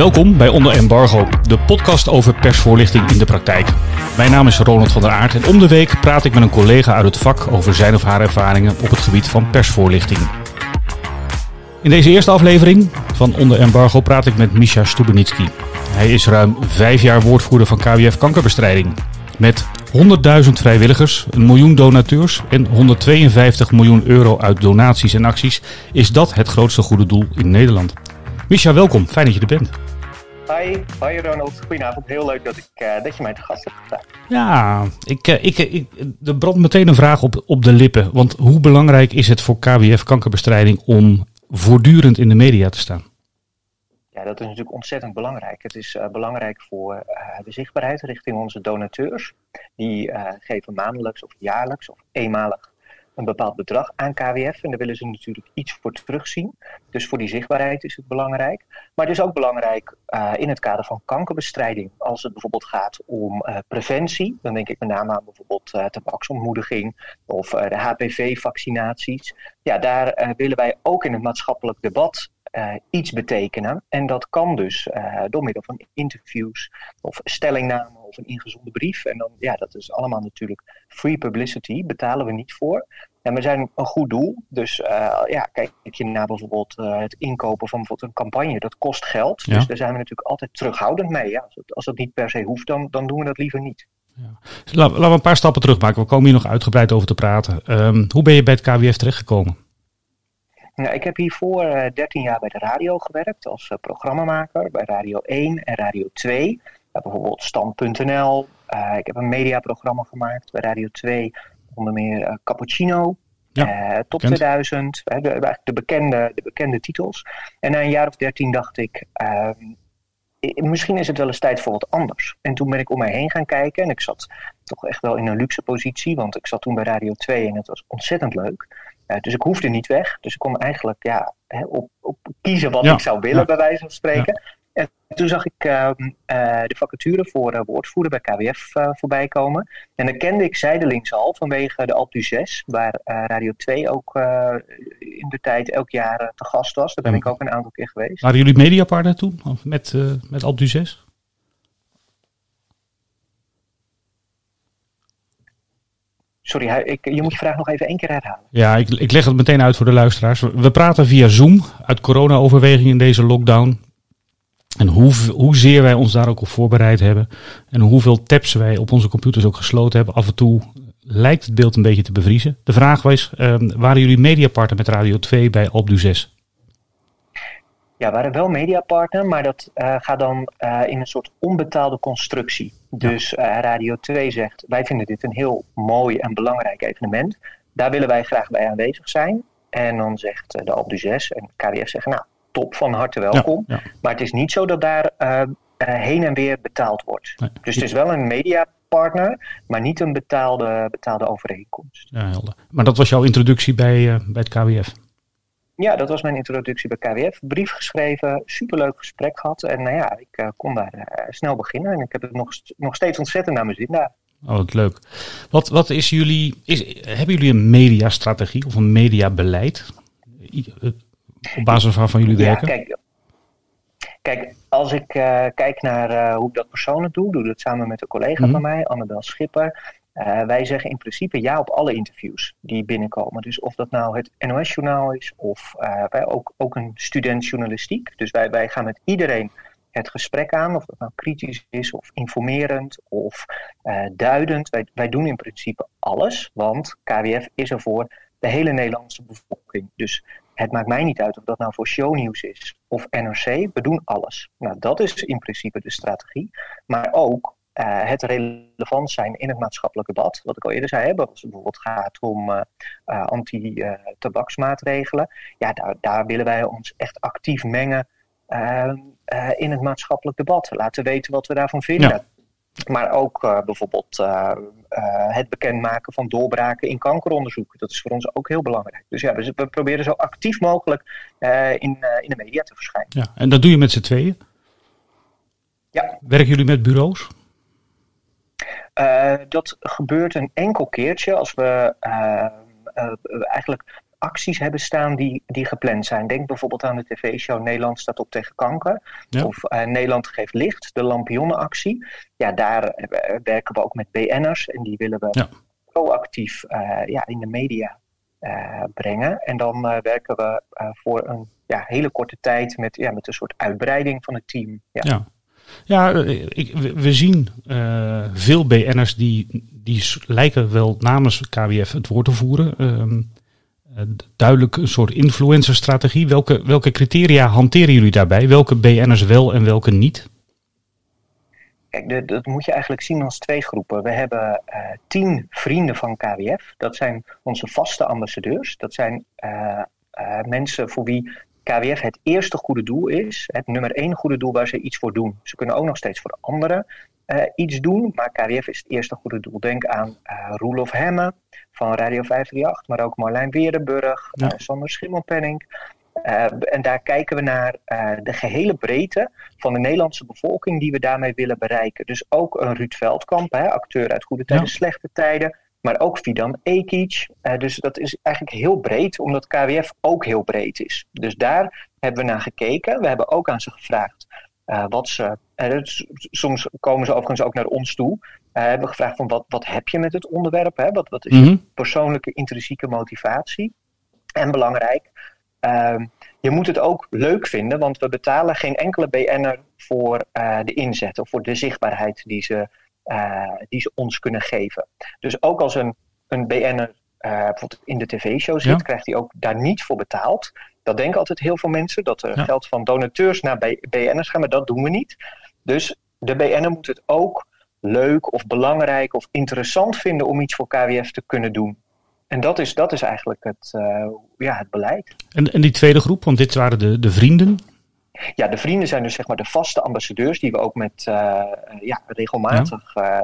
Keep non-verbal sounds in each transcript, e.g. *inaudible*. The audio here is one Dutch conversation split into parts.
Welkom bij Onder Embargo, de podcast over persvoorlichting in de praktijk. Mijn naam is Ronald van der Aert en om de week praat ik met een collega uit het vak over zijn of haar ervaringen op het gebied van persvoorlichting. In deze eerste aflevering van Onder Embargo praat ik met Misha Stubenitski. Hij is ruim vijf jaar woordvoerder van KWF Kankerbestrijding. Met 100.000 vrijwilligers, een miljoen donateurs en 152 miljoen euro uit donaties en acties is dat het grootste goede doel in Nederland. Misha, welkom. Fijn dat je er bent. Hi, hi Ronald. Goedenavond. Heel leuk dat, ik, uh, dat je mij te gast hebt. Ja, ik, uh, ik, ik, er brandt meteen een vraag op, op de lippen. Want hoe belangrijk is het voor KWF kankerbestrijding om voortdurend in de media te staan? Ja, dat is natuurlijk ontzettend belangrijk. Het is uh, belangrijk voor uh, de zichtbaarheid richting onze donateurs. Die geven maandelijks of jaarlijks of eenmalig een bepaald bedrag aan KWF. En daar willen ze natuurlijk iets voor terugzien. Dus voor die zichtbaarheid is het belangrijk. Maar het is ook belangrijk in het kader van kankerbestrijding. Als het bijvoorbeeld gaat om preventie. Dan denk ik met name aan bijvoorbeeld tabaksontmoediging of de HPV-vaccinaties. Ja, daar willen wij ook in het maatschappelijk debat uh, iets betekenen. En dat kan dus uh, door middel van interviews of stellingnamen of een ingezonden brief. En dan, ja, dat is allemaal natuurlijk free publicity, betalen we niet voor. En we zijn een goed doel. Dus uh, ja, kijk je naar bijvoorbeeld het inkopen van bijvoorbeeld een campagne, dat kost geld. Ja. Dus daar zijn we natuurlijk altijd terughoudend mee. Ja. Als, het, als dat niet per se hoeft, dan, dan doen we dat liever niet. Ja. Laten we een paar stappen terugmaken. We komen hier nog uitgebreid over te praten. Um, hoe ben je bij het KWF terechtgekomen? Nou, ik heb hiervoor uh, 13 jaar bij de radio gewerkt als programmamaker bij Radio 1 en Radio 2. Bijvoorbeeld Stand.nl. ik heb een mediaprogramma gemaakt bij Radio 2, onder meer Cappuccino. Ja, Top kent. 2000, de, eigenlijk de bekende, de bekende titels. En na een jaar of dertien dacht ik, ehm, misschien is het wel eens tijd voor wat anders. En toen ben ik om mij heen gaan kijken en ik zat toch echt wel in een luxe positie, want ik zat toen bij Radio 2 en het was ontzettend leuk. Uh, dus ik hoefde niet weg. Dus ik kon eigenlijk ja, op, op kiezen wat ja. ik zou willen, ja. bij wijze van spreken. En toen zag ik uh, uh, de vacature voor uh, woordvoerder bij KWF voorbij komen. En dan kende ik zijdelings al vanwege de Alp 6, waar Radio 2 ook in de tijd elk jaar te gast was. Daar ben ik ook een aantal keer geweest. Waren jullie mediapartner toen met, met Alp 6? Sorry, ik, je moet je vraag nog even één keer herhalen. Ja, ik, ik leg het meteen uit voor de luisteraars. We praten via Zoom uit corona-overweging in deze lockdown. En hoe, hoezeer wij ons daar ook op voorbereid hebben. En hoeveel tabs wij op onze computers ook gesloten hebben. Af en toe lijkt het beeld een beetje te bevriezen. De vraag was, um, waren jullie mediapartner met Radio 2 bij Alp 6? Ja, we waren wel mediapartner, maar dat uh, gaat dan uh, in een soort onbetaalde constructie. Dus uh, Radio 2 zegt, wij vinden dit een heel mooi en belangrijk evenement. Daar willen wij graag bij aanwezig zijn. En dan zegt de Alpe 6 en KWF zeggen, nou, top, van harte welkom. Ja, ja. Maar het is niet zo dat daar heen en weer betaald wordt. Nee. Dus het is wel een mediapartner, maar niet een betaalde, betaalde overeenkomst. Ja, helder. Maar dat was jouw introductie bij, bij het KWF? Ja, dat was mijn introductie bij KWF. Brief geschreven, superleuk gesprek gehad. En nou ja, ik uh, kon daar snel beginnen. En ik heb het nog, nog steeds ontzettend naar mijn zin daar. Oh, wat leuk. Wat, wat is jullie, is, hebben jullie een mediastrategie of een mediabeleid? Op basis waarvan jullie ja, werken? Kijk, kijk als ik uh, kijk naar hoe ik dat persoonlijk doe, doe ik dat samen met een collega mm-hmm. van mij, Annabel Schipper. Uh, wij zeggen in principe ja op alle interviews die binnenkomen. Dus of dat nou het NOS-journaal is of wij ook, ook een student journalistiek. Dus wij, wij gaan met iedereen het gesprek aan, of dat nou kritisch is of informerend of duidend. Wij, wij doen in principe alles, want KWF is er voor de hele Nederlandse bevolking. Dus het maakt mij niet uit of dat nou voor shownieuws is of NRC. We doen alles. Nou, dat is in principe de strategie. Maar ook uh, het relevant zijn in het maatschappelijk debat. Wat ik al eerder zei, hè, als het bijvoorbeeld gaat om uh, uh, anti-tabaksmaatregelen. ja, daar, willen wij ons echt actief mengen in het maatschappelijk debat. Laten weten wat we daarvan vinden. Ja. Maar ook bijvoorbeeld het bekendmaken van doorbraken in kankeronderzoek. Dat is voor ons ook heel belangrijk. Dus ja, we, we proberen zo actief mogelijk in, in de media te verschijnen. Ja, en dat doe je met z'n tweeën? Ja. Werken jullie met bureaus? Dat gebeurt een enkel keertje als we eigenlijk acties hebben staan die, die gepland zijn. Denk bijvoorbeeld aan de tv-show Nederland staat op tegen kanker. Of Nederland geeft licht, de Lampionnenactie. Ja, daar werken we ook met BN'ers en die willen we ja. proactief ja, in de media brengen. En dan werken we voor een ja, hele korte tijd met, ja, met een soort uitbreiding van het team. Ja, ja. ja ik, we zien uh, veel BN'ers die, die lijken wel namens KWF het woord te voeren. Uh, duidelijk een soort influencerstrategie. Welke, welke criteria hanteren jullie daarbij? Welke BN'ers wel en welke niet? Kijk, dat moet je eigenlijk zien als twee groepen. We hebben uh, tien vrienden van KWF. Dat zijn onze vaste ambassadeurs. Dat zijn uh, mensen voor wie KWF het eerste goede doel is, het nummer één goede doel waar ze iets voor doen. Ze kunnen ook nog steeds voor anderen uh, iets doen, maar KWF is het eerste goede doel. Denk aan uh, Roelof Hemme van Radio 538, maar ook Marlijn Weerdenburg, ja. uh, Sander Schimmelpenning. en daar kijken we naar de gehele breedte van de Nederlandse bevolking die we daarmee willen bereiken. Dus ook een Ruud Veldkamp, hè, acteur uit Goede Tijden, Slechte Tijden maar ook Fidan Ekic. Uh, dus dat is eigenlijk heel breed, omdat KWF ook heel breed is. Dus daar hebben we naar gekeken. We hebben ook aan ze gevraagd uh, wat ze. Uh, soms komen ze overigens ook naar ons toe. hebben we gevraagd van wat, wat heb je met het onderwerp? Hè? Wat, wat is je mhm. persoonlijke intrinsieke motivatie? En belangrijk, ehm, je moet het ook leuk vinden, want we betalen geen enkele BN'er voor de inzet of voor de zichtbaarheid die ze die ze ons kunnen geven. Dus ook als een, een BN'er uh, bijvoorbeeld in de tv-show zit, krijgt hij ook daar niet voor betaald. Dat denken altijd heel veel mensen, dat er geld van donateurs naar BN'ers gaan, maar dat doen we niet. Dus de BN'er moet het ook leuk of belangrijk of interessant vinden om iets voor KWF te kunnen doen. En dat is, dat is eigenlijk het, uh, ja, het beleid. En, en die tweede groep, want dit waren de, de vrienden, ja, de vrienden zijn dus zeg maar de vaste ambassadeurs die we ook met uh, ja, regelmatig uh,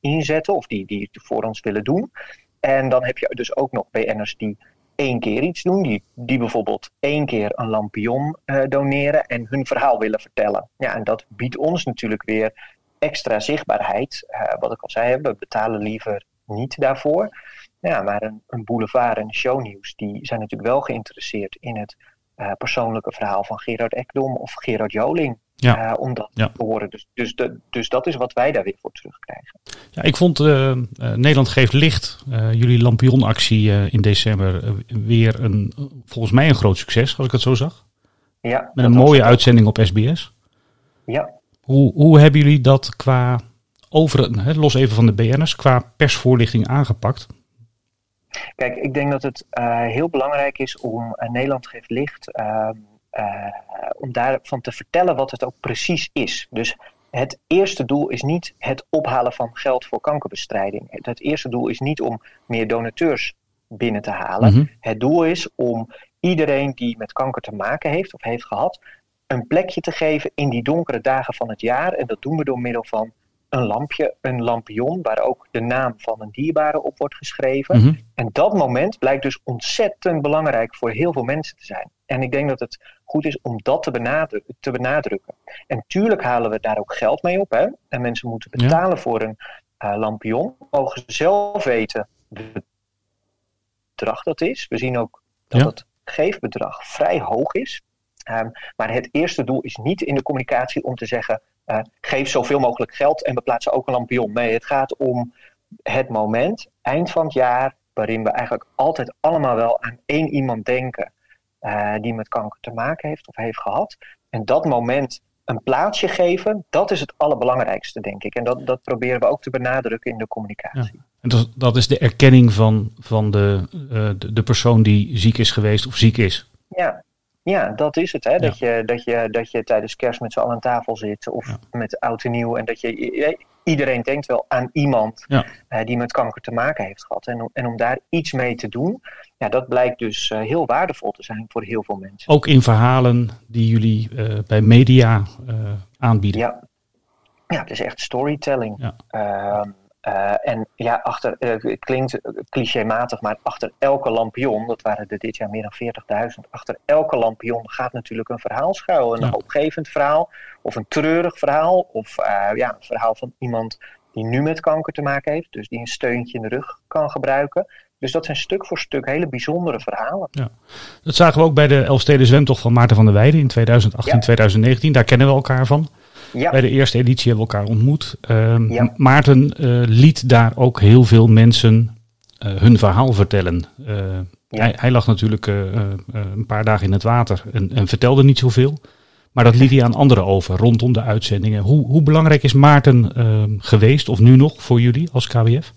inzetten of die, die het voor ons willen doen. En dan heb je dus ook nog BN'ers die één keer iets doen, die, die bijvoorbeeld één keer een lampion doneren en hun verhaal willen vertellen. Ja, en dat biedt ons natuurlijk weer extra zichtbaarheid. wat ik al zei, we betalen liever niet daarvoor. Ja, maar een, een boulevard en shownieuws, die zijn natuurlijk wel geïnteresseerd in het uh, persoonlijke verhaal van Gerard Ekdom of Gerard Joling. Ja. Uh, om dat te horen. Dus, dus, de, dus dat is wat wij daar weer voor terugkrijgen. Ja, ik vond uh, Nederland geeft licht. jullie lampionactie in december weer een, volgens mij een groot succes, als ik het zo zag. Ja, Met een mooie uitzending op SBS. Ja. Hoe, hoe hebben jullie dat qua, over, los even van de BN'ers, qua persvoorlichting aangepakt? Kijk, ik denk dat het uh, heel belangrijk is om uh, Nederland geeft licht, uh, om daarvan te vertellen wat het ook precies is. Dus het eerste doel is niet het ophalen van geld voor kankerbestrijding. Het, het eerste doel is niet om meer donateurs binnen te halen. Mhm. Het doel is om iedereen die met kanker te maken heeft of heeft gehad, een plekje te geven in die donkere dagen van het jaar. En dat doen we door middel van een lampje, een lampion, waar ook de naam van een dierbare op wordt geschreven. Mhm. En dat moment blijkt dus ontzettend belangrijk voor heel veel mensen te zijn. En ik denk dat het goed is om dat te, benadrukken. Te benadrukken. En tuurlijk halen we daar ook geld mee op. Hè? En mensen moeten betalen voor een uh, lampion. Mogen ze zelf weten wat bedrag dat is. We zien ook dat het geefbedrag vrij hoog is. Um, maar het eerste doel is niet in de communicatie om te zeggen: uh, geef zoveel mogelijk geld en we plaatsen ook een lampion. Nee, het gaat om het moment, eind van het jaar, waarin we eigenlijk altijd allemaal wel aan één iemand denken uh, die met kanker te maken heeft of heeft gehad. En dat moment een plaatsje geven, dat is het allerbelangrijkste, denk ik. En dat, dat proberen we ook te benadrukken in de communicatie. Ja. En dat, dat, is de erkenning van, van de, uh, de, de persoon die ziek is geweest of ziek is. Ja, ja, dat is het. Hè? Dat, je, dat, je, dat je tijdens kerst met z'n allen aan tafel zit of met oud en nieuw. En dat je, iedereen denkt wel aan iemand ja. uh, die met kanker te maken heeft gehad. En, en om daar iets mee te doen, ja, dat blijkt dus uh, heel waardevol te zijn voor heel veel mensen. Ook in verhalen die jullie uh, bij media aanbieden. Ja. ja, het is echt storytelling. Ja. Uh, en ja, achter, uh, het klinkt clichématig, maar achter elke lampion, dat waren er dit jaar meer dan 40.000, achter elke lampion gaat natuurlijk een verhaal schuilen. Een ja. hoopgevend verhaal, of een treurig verhaal, of uh, ja, een verhaal van iemand die nu met kanker te maken heeft, dus die een steuntje in de rug kan gebruiken. Dus dat zijn stuk voor stuk hele bijzondere verhalen. Ja. Dat zagen we ook bij de Elfsteden zwemtocht van Maarten van der Weijden in 2018, 2019. Daar kennen we elkaar van. Ja. Bij de eerste editie hebben we elkaar ontmoet. Uh, Maarten uh, liet daar ook heel veel mensen uh, hun verhaal vertellen. Uh, hij, hij, lag natuurlijk een paar dagen in het water en, en, vertelde niet zoveel. Maar dat liet hij aan anderen over rondom de uitzendingen. Hoe, hoe belangrijk is Maarten geweest, of nu nog, voor jullie als KWF?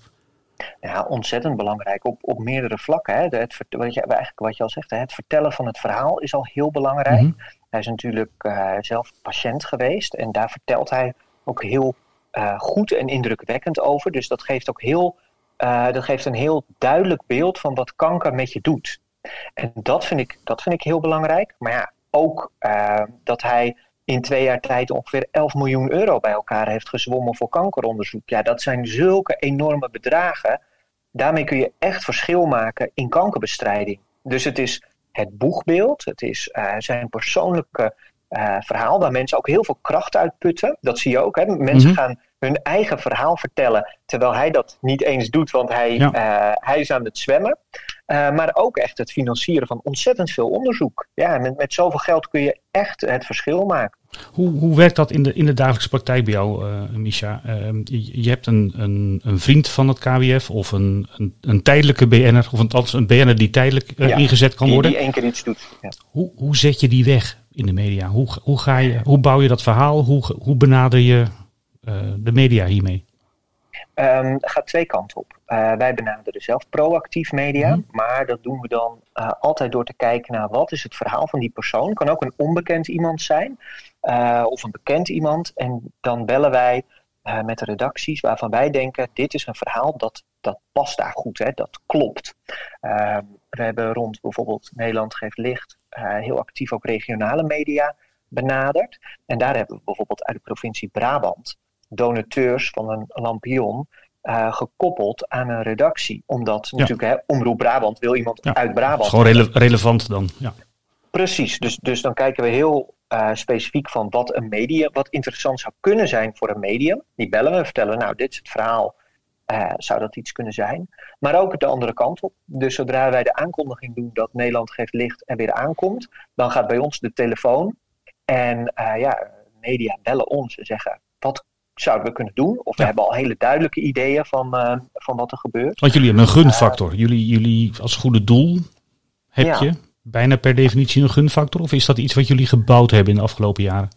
Ja, ontzettend belangrijk op, op meerdere vlakken. Hè. het, wat, je, eigenlijk wat je al zegt, het vertellen van het verhaal is al heel belangrijk. Mm -hmm. Hij is natuurlijk uh, zelf patiënt geweest en daar vertelt hij ook heel uh, goed en indrukwekkend over. Dus dat geeft ook heel, uh, dat geeft een heel duidelijk beeld van wat kanker met je doet. En dat vind ik, dat vind ik heel belangrijk. Maar ja, ook dat hij in twee jaar tijd ongeveer 11 miljoen euro bij elkaar heeft gezwommen voor kankeronderzoek. Ja, dat zijn zulke enorme bedragen. Daarmee kun je echt verschil maken in kankerbestrijding. Dus het is het boegbeeld, het is uh, zijn persoonlijke uh, verhaal, waar mensen ook heel veel kracht uit putten. Dat zie je ook. Hè? Mensen mm -hmm. gaan hun eigen verhaal vertellen, terwijl hij dat niet eens doet, want hij, ja. uh, hij is aan het zwemmen. Maar ook echt het financieren van ontzettend veel onderzoek. Ja, met, met zoveel geld kun je echt het verschil maken. Hoe, hoe werkt dat in de, in de dagelijkse praktijk bij jou, uh, Misha? Uh, je, je, hebt een, een, een, vriend van het KWF of een, een, een tijdelijke BN'er, of althans een BN'er die tijdelijk ja, ingezet kan worden. Die één keer iets doet. Ja. Hoe, hoe zet je die weg in de media? Hoe, hoe, ga je, hoe bouw je dat verhaal? Hoe, hoe benader je de media hiermee? Um, gaat twee kanten op. Uh, wij benaderen zelf proactief media, mm -hmm. maar dat doen we dan uh, altijd door te kijken naar wat is het verhaal van die persoon. Kan ook een onbekend iemand zijn uh, of een bekend iemand. En dan bellen wij met de redacties waarvan wij denken: dit is een verhaal dat, dat past daar goed, hè, dat klopt. Ehm, we hebben rond bijvoorbeeld Nederland geeft licht heel actief ook regionale media benaderd. En daar hebben we bijvoorbeeld uit de provincie Brabant donateurs van een lampion uh, gekoppeld aan een redactie. Omdat ja. natuurlijk, hè, Omroep Brabant wil iemand ja. uit Brabant. Gewoon rele relevant dan, ja. Precies, dus, dus dan kijken we heel uh, specifiek van wat een medium, wat interessant zou kunnen zijn voor een medium. Die bellen we en vertellen, nou dit is het verhaal, uh, zou dat iets kunnen zijn. Maar ook de andere kant op. Dus zodra wij de aankondiging doen dat Nederland geeft licht en weer aankomt, dan gaat bij ons de telefoon. En ja, media bellen ons en zeggen, zouden we kunnen doen. Of we ja. hebben al hele duidelijke ideeën van, uh, van wat er gebeurt. Want jullie hebben een gunfactor. Uh, jullie, jullie als goede doel heb ja. je bijna per definitie een gunfactor? Of is dat iets wat jullie gebouwd hebben in de afgelopen jaren?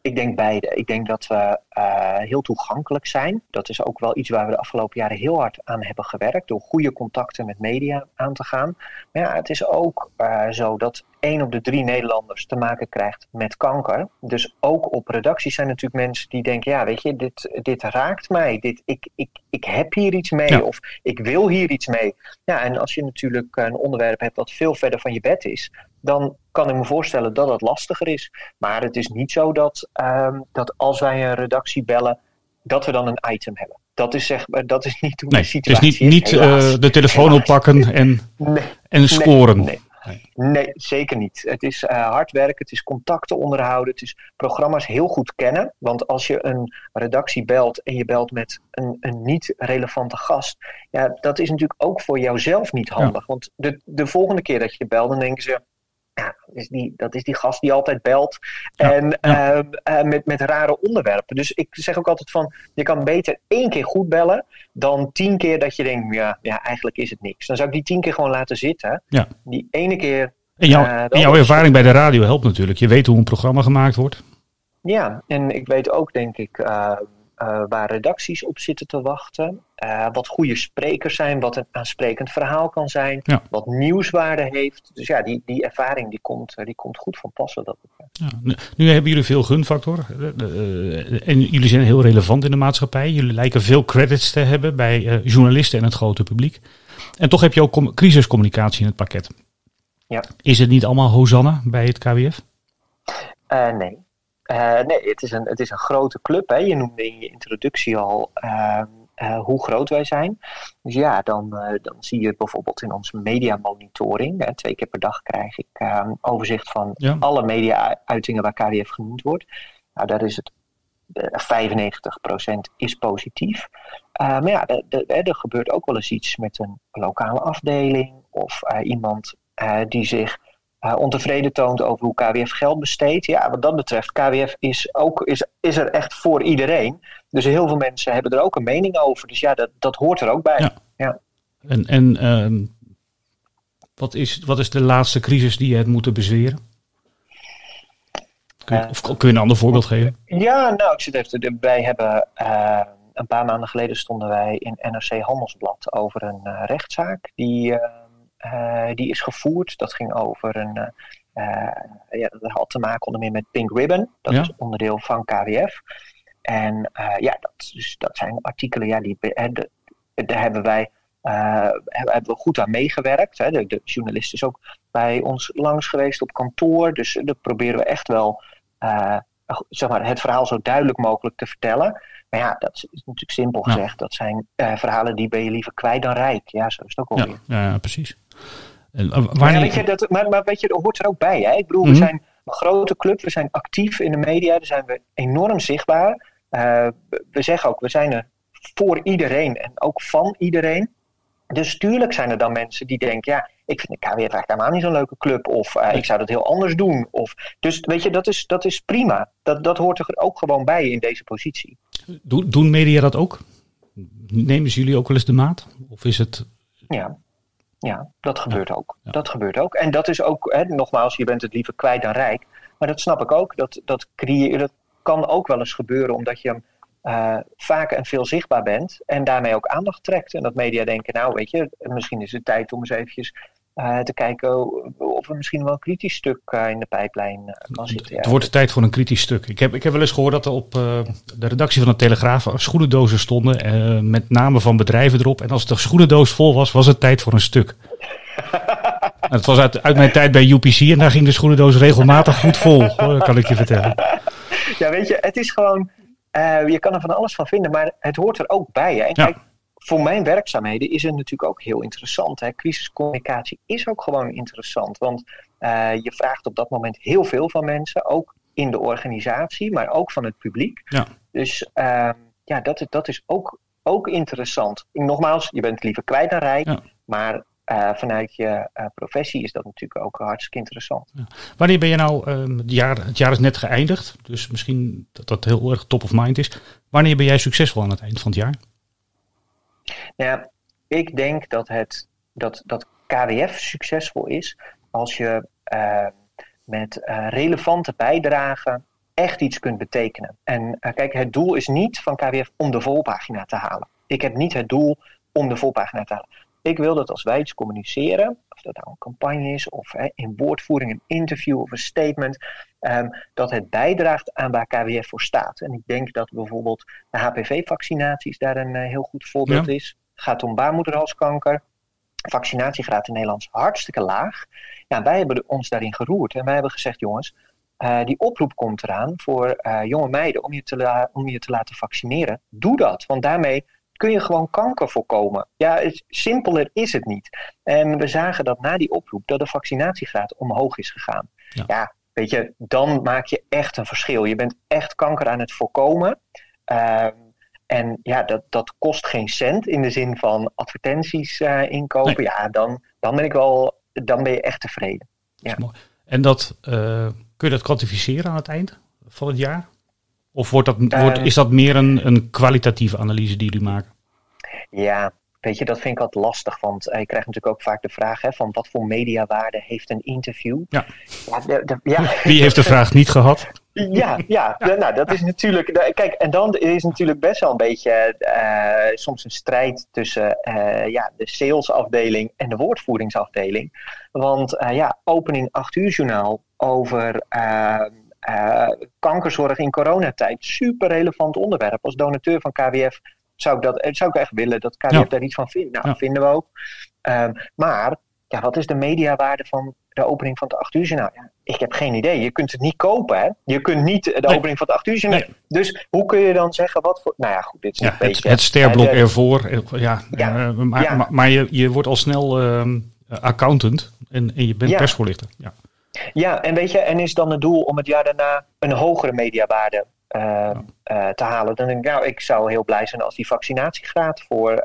Ik denk beide. Ik denk dat we uh, heel toegankelijk zijn. Dat is ook wel iets waar we de afgelopen jaren heel hard aan hebben gewerkt. Door goede contacten met media aan te gaan. Maar ja, het is ook uh, zo dat één op de drie Nederlanders te maken krijgt met kanker. Dus ook op redacties zijn natuurlijk mensen die denken: ja, weet je, dit, dit raakt mij. Dit, ik, ik, ik heb hier iets mee. Ja. Of ik wil hier iets mee. Ja, en als je natuurlijk een onderwerp hebt dat veel verder van je bed is, dan kan ik me voorstellen dat dat lastiger is. Maar het is niet zo dat, um, dat als wij een redactie bellen, dat we dan een item hebben. Dat is, zeg maar, dat is niet hoe nee, de situatie is. Niet, niet uh, de telefoon helaas. oppakken en, nee, en scoren. Nee, nee. Nee, zeker niet. Het is uh, hard werken, het is contacten onderhouden, het is programma's heel goed kennen. Want als je een redactie belt en je belt met een, een niet relevante gast, ja, dat is natuurlijk ook voor jouzelf niet handig. Ja. Want de, de volgende keer dat je belt, dan denken ze, ja, dat is die, dat is die gast die altijd belt. Ja, en ja. Uh, uh, met, met rare onderwerpen. Dus ik zeg ook altijd van, je kan beter één keer goed bellen dan tien keer dat je denkt, ja, ja eigenlijk is het niks. Dan zou ik die tien keer gewoon laten zitten. Ja. Die ene keer... En, jou, uh, en jouw ervaring bij de radio helpt natuurlijk. Je weet hoe een programma gemaakt wordt. Ja, en ik weet ook denk ik uh, waar redacties op zitten te wachten. Uh, wat goede sprekers zijn, wat een aansprekend verhaal kan zijn, ja. wat nieuwswaarde heeft. Dus ja, die, die ervaring die komt, die komt goed van passen. Dat ja, nu, nu, hebben jullie veel gunfactor uh, en jullie zijn heel relevant in de maatschappij. Jullie lijken veel credits te hebben bij journalisten en het grote publiek. En toch heb je ook crisiscommunicatie in het pakket. Ja. Is het niet allemaal Hosanna bij het KWF? nee. Uh, nee, het is, een, het is een grote club. Hè. Je noemde in je introductie al uh, uh, hoe groot wij zijn. Dus ja, dan, dan zie je bijvoorbeeld in onze mediamonitoring. twee keer per dag krijg ik overzicht van ja. alle media-uitingen waar KWF genoemd wordt. Nou, daar is het 95% is positief. maar ja, er gebeurt ook wel eens iets met een lokale afdeling of iemand die zich ontevreden toont over hoe KWF geld besteedt. Ja, wat dat betreft, KWF is, ook, is, is er echt voor iedereen. Dus heel veel mensen hebben er ook een mening over. Dus ja, dat, dat hoort er ook bij. Ja. ja. En, en ehm, wat, is, wat is de laatste crisis die je hebt moeten bezweren? Kun je, of kun je een ander voorbeeld geven? Ja, nou, ik zit even. Wij hebben uh, een paar maanden geleden stonden wij in NRC Handelsblad over een uh, rechtszaak die, uh, die is gevoerd. Dat ging over een. ja, dat had te maken onder meer met Pink Ribbon. Dat is onderdeel van KWF. En ja, dat, dus, dat zijn artikelen, ja, die, de, daar hebben wij uh, hebben we goed aan meegewerkt. Hè. De, de, journalist is ook bij ons langs geweest op kantoor. Dus dat proberen we echt wel uh, zeg maar, het verhaal zo duidelijk mogelijk te vertellen. Maar ja, dat is natuurlijk simpel gezegd. Dat zijn uh, verhalen die ben je liever kwijt dan rijk. Ja, zo is het ook alweer. Ja, ja precies. Weet je, dat, maar, maar weet je, dat hoort er ook bij. Hè? Ik bedoel, we mhm. zijn een grote club. We zijn actief in de media. Daar zijn we enorm zichtbaar. we zeggen ook, we zijn er voor iedereen en ook van iedereen. Dus tuurlijk zijn er dan mensen die denken, ja, ik vind de KWF eigenlijk helemaal niet zo'n leuke club. Of uh, ik zou dat heel anders doen. Of, dus weet je, dat is, dat is prima. Dat, dat hoort er ook gewoon bij in deze positie. doen media dat ook? Nemen ze jullie ook wel eens de maat? Of is het... Ja, ja dat gebeurt ook. Dat gebeurt ook. En dat is ook, hè, nogmaals, je bent het liever kwijt dan rijk. Maar dat snap ik ook. Dat, dat, creëer, dat kan ook wel eens gebeuren omdat je hem uh, vaak en veel zichtbaar bent en daarmee ook aandacht trekt. En dat media denken, nou weet je, misschien is het tijd om eens eventjes uh, te kijken of er misschien wel een kritisch stuk uh, in de pijplijn kan zitten. Het wordt tijd voor een kritisch stuk. Ik heb, ik heb wel eens gehoord dat er op de redactie van de Telegraaf schoenendozen stonden met namen van bedrijven erop. En als de schoenendoos vol was, was het tijd voor een stuk. *laughs* Het was uit, uit mijn tijd bij UPC en daar ging de schoenendoos regelmatig goed vol, kan ik je vertellen. Ja, weet je, het is gewoon uh, je kan er van alles van vinden, maar het hoort er ook bij. Hè? En kijk, voor mijn werkzaamheden is het natuurlijk ook heel interessant. Hè? Crisiscommunicatie is ook gewoon interessant. Want uh, je vraagt op dat moment heel veel van mensen, ook in de organisatie, maar ook van het publiek. Ja. Dus uh, ja, dat, dat is ook, ook interessant. Nogmaals, je bent liever kwijt dan rijk, ja. maar uh, vanuit je uh, professie is dat natuurlijk ook hartstikke interessant. Ja. Wanneer ben je nou, uh, het, jaar, het jaar is net geëindigd, dus misschien dat dat heel erg top of mind is. Wanneer ben jij succesvol aan het eind van het jaar? Nou ja, ik denk dat, het, dat, dat KWF succesvol is als je ehm, met eh, relevante bijdragen echt iets kunt betekenen. En eh, kijk, het doel is niet van KWF om de volpagina te halen. Ik heb niet het doel om de volpagina te halen. Ik wil dat als wij iets communiceren, of dat nou een campagne is, of hè, in woordvoering een interview of een statement, um, dat het bijdraagt aan waar KWF voor staat. En ik denk dat bijvoorbeeld de HPV-vaccinaties daar een uh, heel goed voorbeeld ja. is. Het gaat om baarmoederhalskanker. Vaccinatiegraad in Nederland hartstikke laag. Ja, wij hebben ons daarin geroerd en wij hebben gezegd, jongens, uh, die oproep komt eraan voor uh, jonge meiden om je, te om je te laten vaccineren. Doe dat, want daarmee kun je gewoon kanker voorkomen. Ja, het, simpeler is het niet. En we zagen dat na die oproep dat de vaccinatiegraad omhoog is gegaan. Ja, weet je, dan maak je echt een verschil. Je bent echt kanker aan het voorkomen. Uh, en ja, dat, dat kost geen cent in de zin van advertenties uh, inkopen. Ja, dan, dan ben ik wel, dan ben je echt tevreden. Ja. Dat en dat, uh, kun je dat kwantificeren aan het eind van het jaar? Of wordt dat, wordt, is dat meer een, een kwalitatieve analyse die jullie maken? Ja, weet je, dat vind ik altijd lastig. Want je krijgt natuurlijk ook vaak de vraag hè, van wat voor mediawaarde heeft een interview? Ja. ja, de, ja. Wie heeft de vraag niet gehad? Ja, ja, nou dat is natuurlijk. Kijk, en dan is natuurlijk best wel een beetje uh, soms een strijd tussen uh, ja, de salesafdeling en de woordvoeringsafdeling. Want uh, ja, opening 8 uur journaal over uh, kankerzorg in coronatijd. Super relevant onderwerp. Als donateur van KWF zou ik, dat, zou ik echt willen dat KWF daar iets van vindt. Nou, dat vinden we ook. Um, maar ja, wat is de mediawaarde van de opening van het 8 uur journaal? Ja, ik heb geen idee. Je kunt het niet kopen. Hè? Je kunt niet de opening van het 8 uur journaal. Nee. Dus hoe kun je dan zeggen wat voor. Nou ja, goed, dit is ja, een het, beetje. Het sterblok ervoor. Ja, ja, uh, maar, maar, maar, je, je wordt al snel uh, accountant en, en je bent persvoorlichter. Ja. Ja, en weet je, en is dan het doel om het jaar daarna een hogere mediawaarde te halen. Dan denk ik, nou, ik zou heel blij zijn als die vaccinatiegraad voor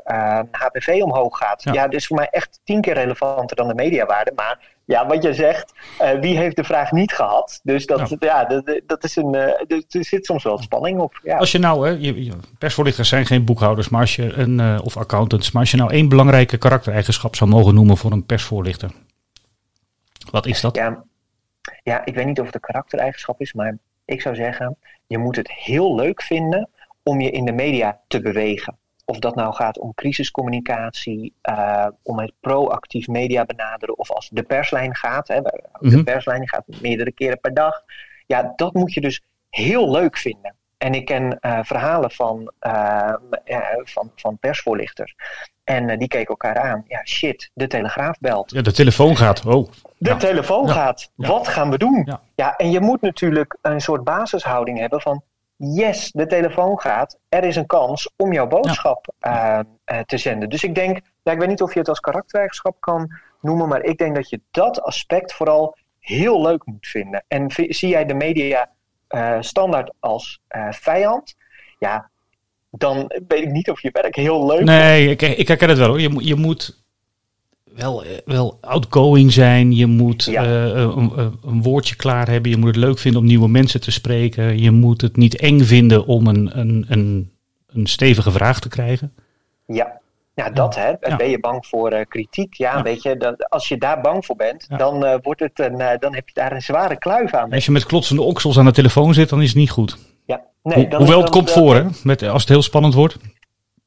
HPV omhoog gaat. Ja. ja, dus voor mij echt tien keer relevanter dan de mediawaarde. Maar ja, wat je zegt, wie heeft de vraag niet gehad? Dus dat, ja. dat, dat, is een, er zit soms wel spanning op. Ja. Als je nou, hè, je, persvoorlichters zijn geen boekhouders, maar als je een, of accountants, maar als je nou één belangrijke karaktereigenschap zou mogen noemen voor een persvoorlichter, wat is dat? Ja, ja, ik weet niet of het een karaktereigenschap is, maar ik zou zeggen, je moet het heel leuk vinden om je in de media te bewegen. Of dat nou gaat om crisiscommunicatie, uh, om het proactief media benaderen, of als de perslijn gaat, hè, de mm perslijn gaat meerdere keren per dag. Ja, dat moet je dus heel leuk vinden. En ik ken uh, verhalen van, uh, van, van persvoorlichters en die keken elkaar aan. Ja, shit, de telegraaf belt. Ja, de telefoon gaat. Oh. De telefoon gaat. Wat gaan we doen? Ja. en je moet natuurlijk een soort basishouding hebben van... Yes, de telefoon gaat. Er is een kans om jouw boodschap te zenden. Dus ik denk, ja, ik weet niet of je het als karaktereigenschap kan noemen... maar ik denk dat je dat aspect vooral heel leuk moet vinden. En zie jij de media standaard als vijand... Ja, dan weet ik niet of je werk heel leuk nee, ik, ik herken het wel hoor. Je, je moet wel, eh, wel outgoing zijn. Je moet eh, een, een, woordje klaar hebben. Je moet het leuk vinden om nieuwe mensen te spreken. Je moet het niet eng vinden om een, een, een, een stevige vraag te krijgen. Ja, ja dat hè. Ben je bang voor uh, kritiek? Ja, weet je, dat, als je daar bang voor bent, dan, uh, wordt het een, dan heb je daar een zware kluif aan. Als je met klotsende oksels aan de telefoon zit, dan is het niet goed. Nee, hoewel het komt voor, hè? Met, als het heel spannend wordt.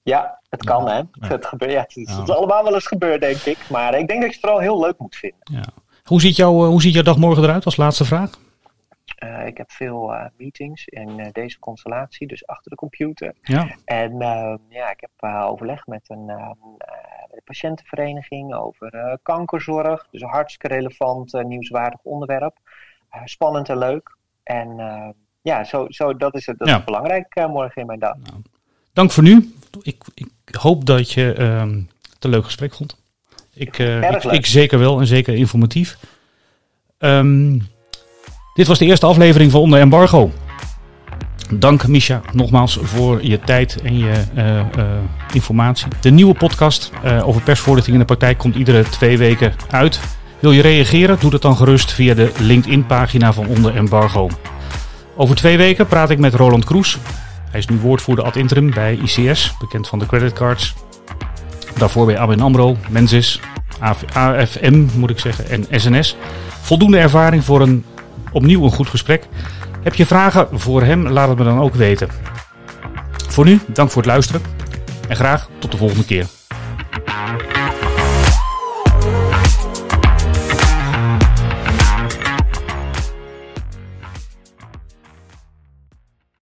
Ja, het kan, hè? Het, gebeurt, ja, het, is, allemaal wel eens gebeurd, denk ik. Maar ik denk dat je het vooral heel leuk moet vinden. Ja. Hoe, ziet jouw, eh, hoe ziet jouw dag morgen eruit als laatste vraag? Uh, ik heb veel uh, meetings in uh, deze constellatie, dus achter de computer. Ja. En ja, ik heb overleg met een de patiëntenvereniging over kankerzorg. Dus een hartstikke relevant, nieuwswaardig onderwerp. spannend en leuk. En ja, zo, zo, dat is, het, dat is belangrijk morgen in mijn dag. Nou, dank voor nu. Ik, ik hoop dat je het een leuk gesprek vond. Ik, uh, ik, ik, zeker wel en zeker informatief. Um, dit was de eerste aflevering van Onder Embargo. Dank Misha nogmaals voor je tijd en je uh, informatie. De nieuwe podcast over persvoorlichting in de praktijk komt iedere twee weken uit. Wil je reageren? Doe dat dan gerust via de LinkedIn pagina van Onder Embargo. Over twee weken praat ik met Roland Kroes. Hij is nu woordvoerder ad interim bij ICS, bekend van de creditcards. Daarvoor bij ABN AMRO, Mensis, AFM moet ik zeggen en SNS. Voldoende ervaring voor een opnieuw een goed gesprek. Heb je vragen voor hem? Laat het me dan ook weten. Voor nu, dank voor het luisteren en graag tot de volgende keer.